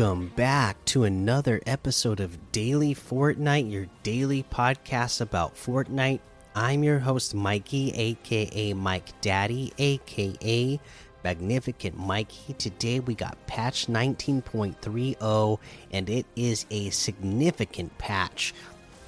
Welcome back to another episode of Daily Fortnite, your daily podcast about Fortnite. I'm your host, Mikey, aka Mike Daddy, aka Magnificent Mikey. Today we got patch 19.30, and it is a significant patch.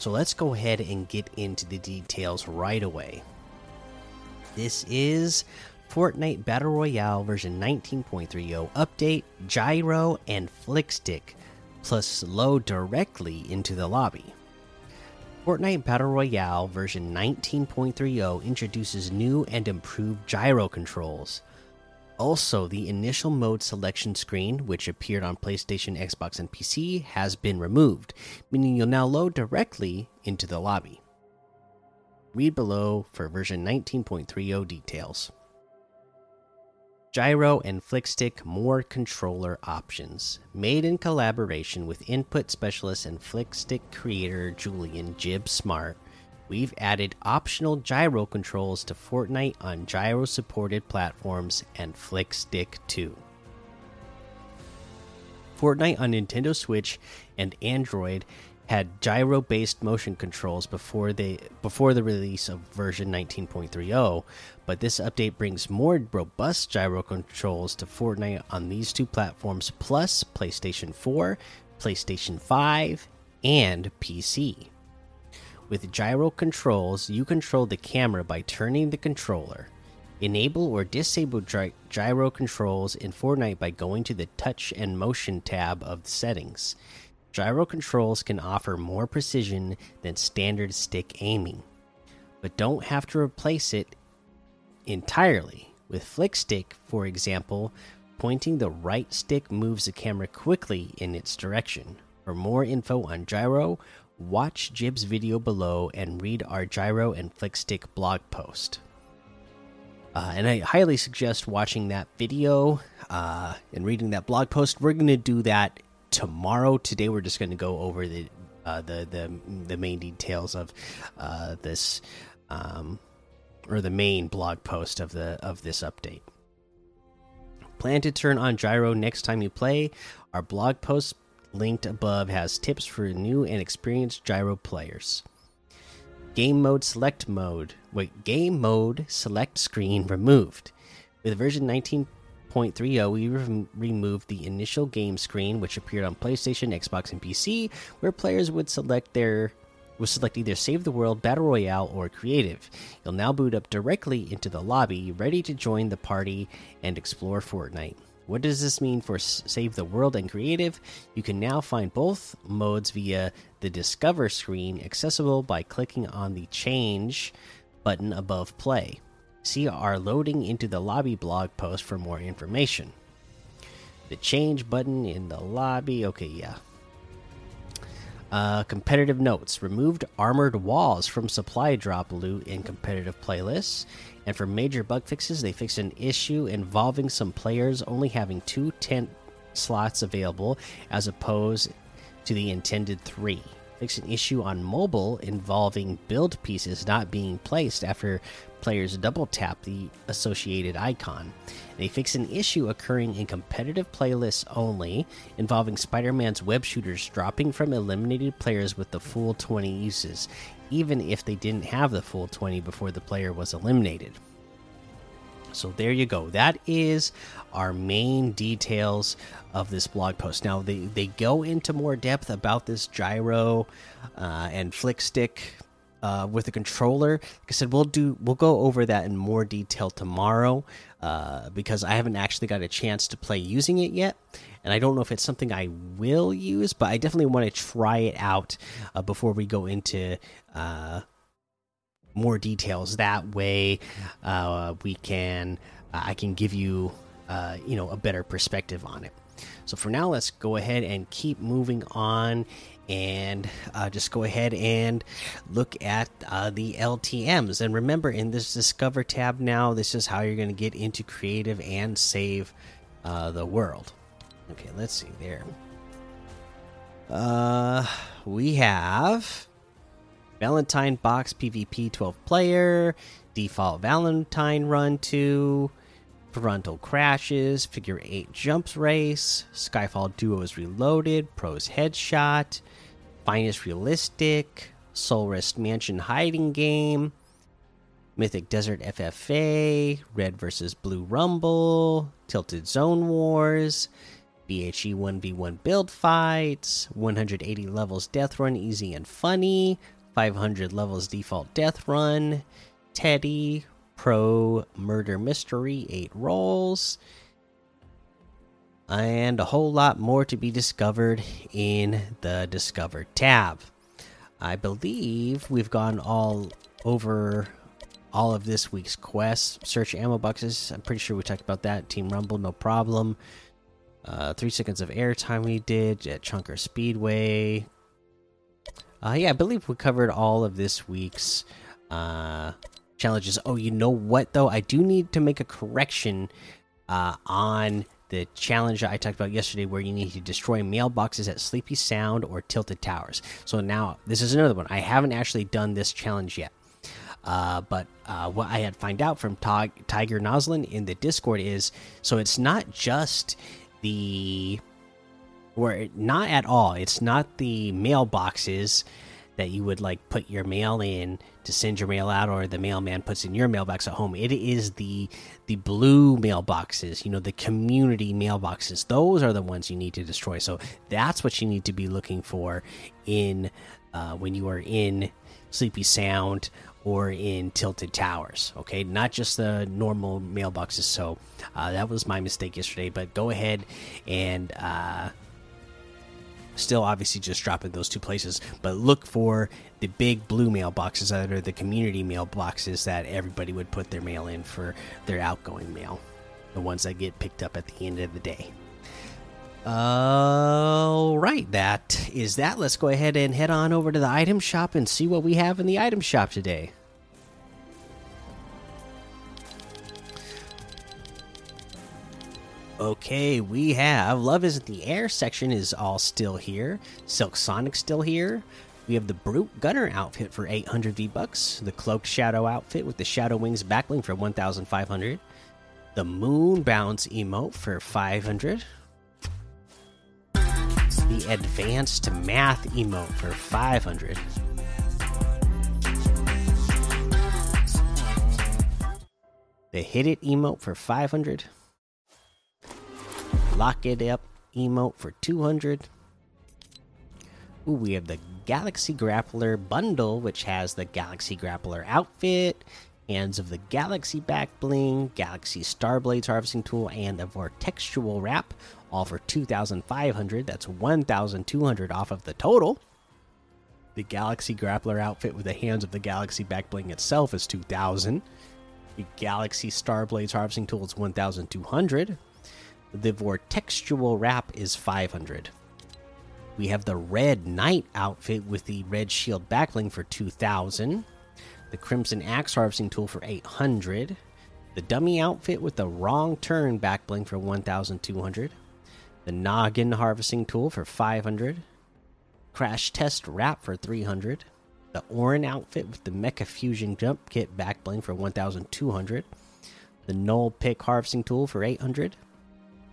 So let's go ahead and get into the details right away. This is Fortnite Battle Royale version 19.30 update, gyro, and flickstick, plus load directly into the lobby. Fortnite Battle Royale version 19.30 introduces new and improved gyro controls. Also, the initial mode selection screen, which appeared on PlayStation, Xbox, and PC, has been removed, meaning you'll now load directly into the lobby. Read below for version 19.30 details gyro and flickstick more controller options. Made in collaboration with input specialist and flickstick creator Julian Jibb Smart, we've added optional gyro controls to Fortnite on gyro supported platforms and flickstick 2. Fortnite on Nintendo Switch and Android had gyro-based motion controls before they before the release of version 19.30, but this update brings more robust gyro controls to Fortnite on these two platforms plus PlayStation 4, PlayStation 5, and PC. With gyro controls, you control the camera by turning the controller. Enable or disable gy gyro controls in Fortnite by going to the Touch and Motion tab of the settings. Gyro controls can offer more precision than standard stick aiming, but don't have to replace it entirely. With flick stick, for example, pointing the right stick moves the camera quickly in its direction. For more info on gyro, watch Jibb's video below and read our gyro and flick stick blog post. Uh, and I highly suggest watching that video uh, and reading that blog post. We're going to do that tomorrow. Today we're just going to go over the uh, the the the main details of uh, this um, or the main blog post of the of this update. Plan to turn on gyro next time you play. Our blog post linked above has tips for new and experienced gyro players. Game mode select mode. Wait, game mode select screen removed. With version 19 1.30, we re removed the initial game screen, which appeared on PlayStation, Xbox, and PC, where players would select their would select either Save the World, Battle Royale, or Creative. You'll now boot up directly into the lobby, ready to join the party and explore Fortnite. What does this mean for Save the World and Creative? You can now find both modes via the Discover screen, accessible by clicking on the Change button above Play. See our loading into the lobby blog post for more information. The change button in the lobby. Okay, yeah. Uh, competitive notes removed armored walls from supply drop loot in competitive playlists. And for major bug fixes, they fixed an issue involving some players only having two tent slots available as opposed to the intended three. Fixed an issue on mobile involving build pieces not being placed after players double tap the associated icon. They fix an issue occurring in competitive playlists only, involving Spider Man's web shooters dropping from eliminated players with the full 20 uses, even if they didn't have the full 20 before the player was eliminated. So there you go. That is our main details of this blog post. Now they they go into more depth about this gyro uh, and flick stick uh, with a controller. Like I said, we'll do we'll go over that in more detail tomorrow uh, because I haven't actually got a chance to play using it yet, and I don't know if it's something I will use, but I definitely want to try it out uh, before we go into uh, more details. That way, uh, we can I can give you uh, you know a better perspective on it. So for now, let's go ahead and keep moving on and uh, just go ahead and look at uh, the LTMs. And remember, in this Discover tab now, this is how you're going to get into creative and save uh, the world. Okay, let's see there. Uh, we have Valentine Box PvP 12 player, default Valentine Run 2, Frontal Crashes, Figure 8 Jumps Race, Skyfall Duos Reloaded, Pros Headshot, Finest Realistic, Soul Rest Mansion Hiding Game, Mythic Desert FFA, Red vs. Blue Rumble, Tilted Zone Wars, BHE 1v1 Build Fights, 180 levels Death Run Easy and Funny, 500 levels Default Death Run, Teddy, Pro Murder Mystery, 8 rolls, and a whole lot more to be discovered in the Discover tab. I believe we've gone all over all of this week's quests. Search ammo boxes. I'm pretty sure we talked about that. Team Rumble, no problem. Uh, three seconds of airtime we did at Chonker Speedway. Uh, yeah, I believe we covered all of this week's uh, challenges. Oh, you know what though? I do need to make a correction uh, on the challenge I talked about yesterday, where you need to destroy mailboxes at Sleepy Sound or Tilted Towers. So now this is another one. I haven't actually done this challenge yet. Uh, but uh, what I had find out from Tiger Noslin in the Discord is so it's not just the or not at all. It's not the mailboxes that you would like put your mail in to send your mail out or the mailman puts in your mailbox at home. It is the the blue mailboxes you know the community mailboxes. Those are the ones you need to destroy. So that's what you need to be looking for in uh, when you are in sleepy sound or in tilted towers okay? Not just the normal mailboxes. So uh, that was my mistake yesterday but go ahead and uh, still obviously just drop those two places but look for the big blue mailboxes that are the community mailboxes that everybody would put their mail in for their outgoing mail the ones that get picked up at the end of the day all right, that is that. Let's go ahead and head on over to the item shop and see what we have in the item shop today. Okay, we have Love is in the Air section is all still here. Silk Sonic still here. We have the Brute Gunner outfit for 800 V bucks. The Cloaked Shadow outfit with the Shadow Wings backbling for 1,500. The Moon Bounce emote for 500 the advanced math emote for 500. The hit it emote for 500. Lock it up emote for 200. Ooh, we have the Galaxy Grappler bundle, which has the Galaxy Grappler outfit, Hands of the Galaxy back bling, Galaxy Starblades harvesting tool, and the Vortextual wrap all for 2500 that's 1200 off of the total. The galaxy grappler outfit with the hands of the galaxy back bling itself is 2000 the galaxy starblades harvesting tool is 1200 the vortextual wrap is 500 we have the red knight outfit with the red shield backbling for 2000 the crimson axe harvesting tool for 800 the dummy outfit with the wrong turn backbling for 1200 the Noggin Harvesting Tool for 500, Crash Test Wrap for 300, the Orin outfit with the Mecha Fusion Jump Kit Backbling for 1200, the Null Pick Harvesting Tool for 800,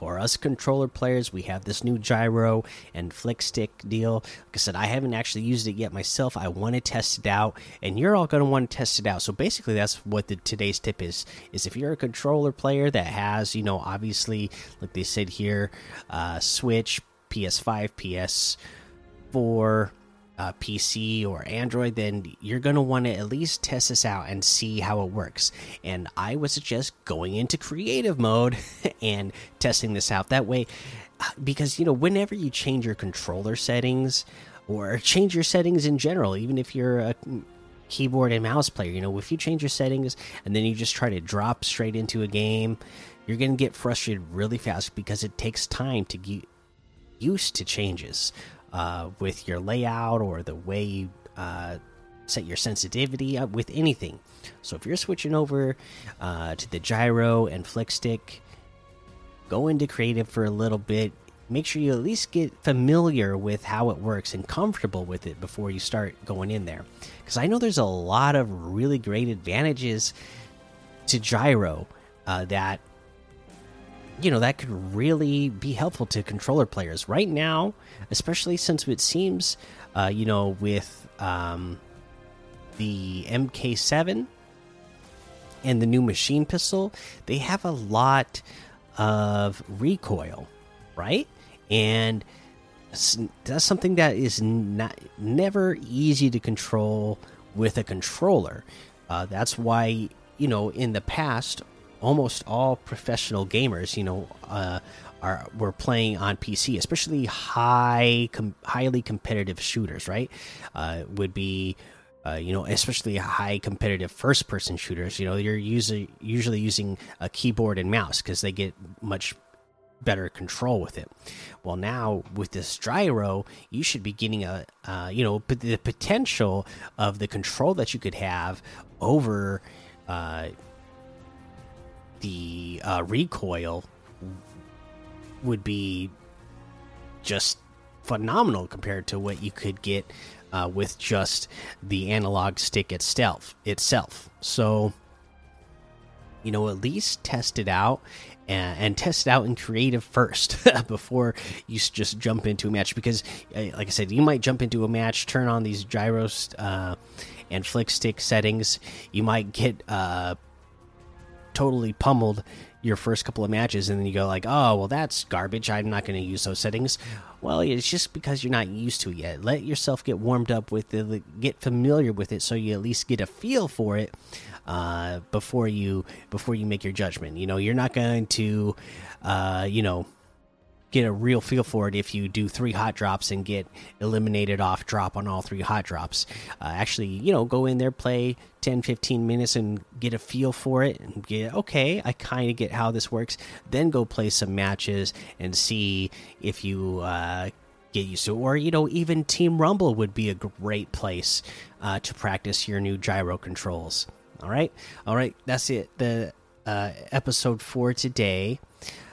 for us controller players, we have this new gyro and flick stick deal. Like I said, I haven't actually used it yet myself. I want to test it out, and you're all going to want to test it out. So basically, that's what the today's tip is: is if you're a controller player that has, you know, obviously, like they said here, uh, Switch, PS5, PS4 uh, PC or Android, then you're going to want to at least test this out and see how it works. And I would suggest going into creative mode and testing this out. That way, uh, because, you know, whenever you change your controller settings or change your settings in general, even if you're a keyboard and mouse player, you know, if you change your settings and then you just try to drop straight into a game, you're going to get frustrated really fast because it takes time to get used to changes uh, with your layout or the way you uh, set your sensitivity up with anything. So if you're switching over uh, to the gyro and flick stick, go into creative for a little bit. Make sure you at least get familiar with how it works and comfortable with it before you start going in there. Because I know there's a lot of really great advantages to gyro uh, that you know that could really be helpful to controller players. Right now especially since it seems uh, you know with um, the mk7 and the new machine pistol they have a lot of recoil right? And that's something that is not never easy to control with a controller. Uh, that's why you know in the past almost all professional gamers, you know, uh, are were playing on PC, especially high, com highly competitive shooters. Right, uh, would be. Uh, you know, especially high competitive first person shooters, you know, you're usually usually using a keyboard and mouse because they get much better control with it. Well, now with this gyro, you should be getting a, uh, you know, the potential of the control that you could have over, uh, the uh, recoil would be just phenomenal compared to what you could get uh, with just the analog stick itself. Itself, so you know, at least test it out and, and test it out in creative first before you just jump into a match. Because, uh, like I said, you might jump into a match, turn on these gyros uh, and flick stick settings. You might get uh, totally pummeled your first couple of matches and then you go like oh well that's garbage. I'm not going to use those settings. Well it's just because you're not used to it yet. Let yourself get warmed up with it get familiar with it so you at least get a feel for it uh, before you before you make your judgment. You know you're not going to uh, you know get a real feel for it if you do three hot drops and get eliminated off drop on all three hot drops. Uh, actually, you know, go in there, play 10 15 minutes and get a feel for it and get okay, I kind of get how this works. Then go play some matches and see if you uh, get used to it. Or, you know, even Team Rumble would be a great place uh, to practice your new gyro controls. All right. All right. That's it. The uh, episode for today.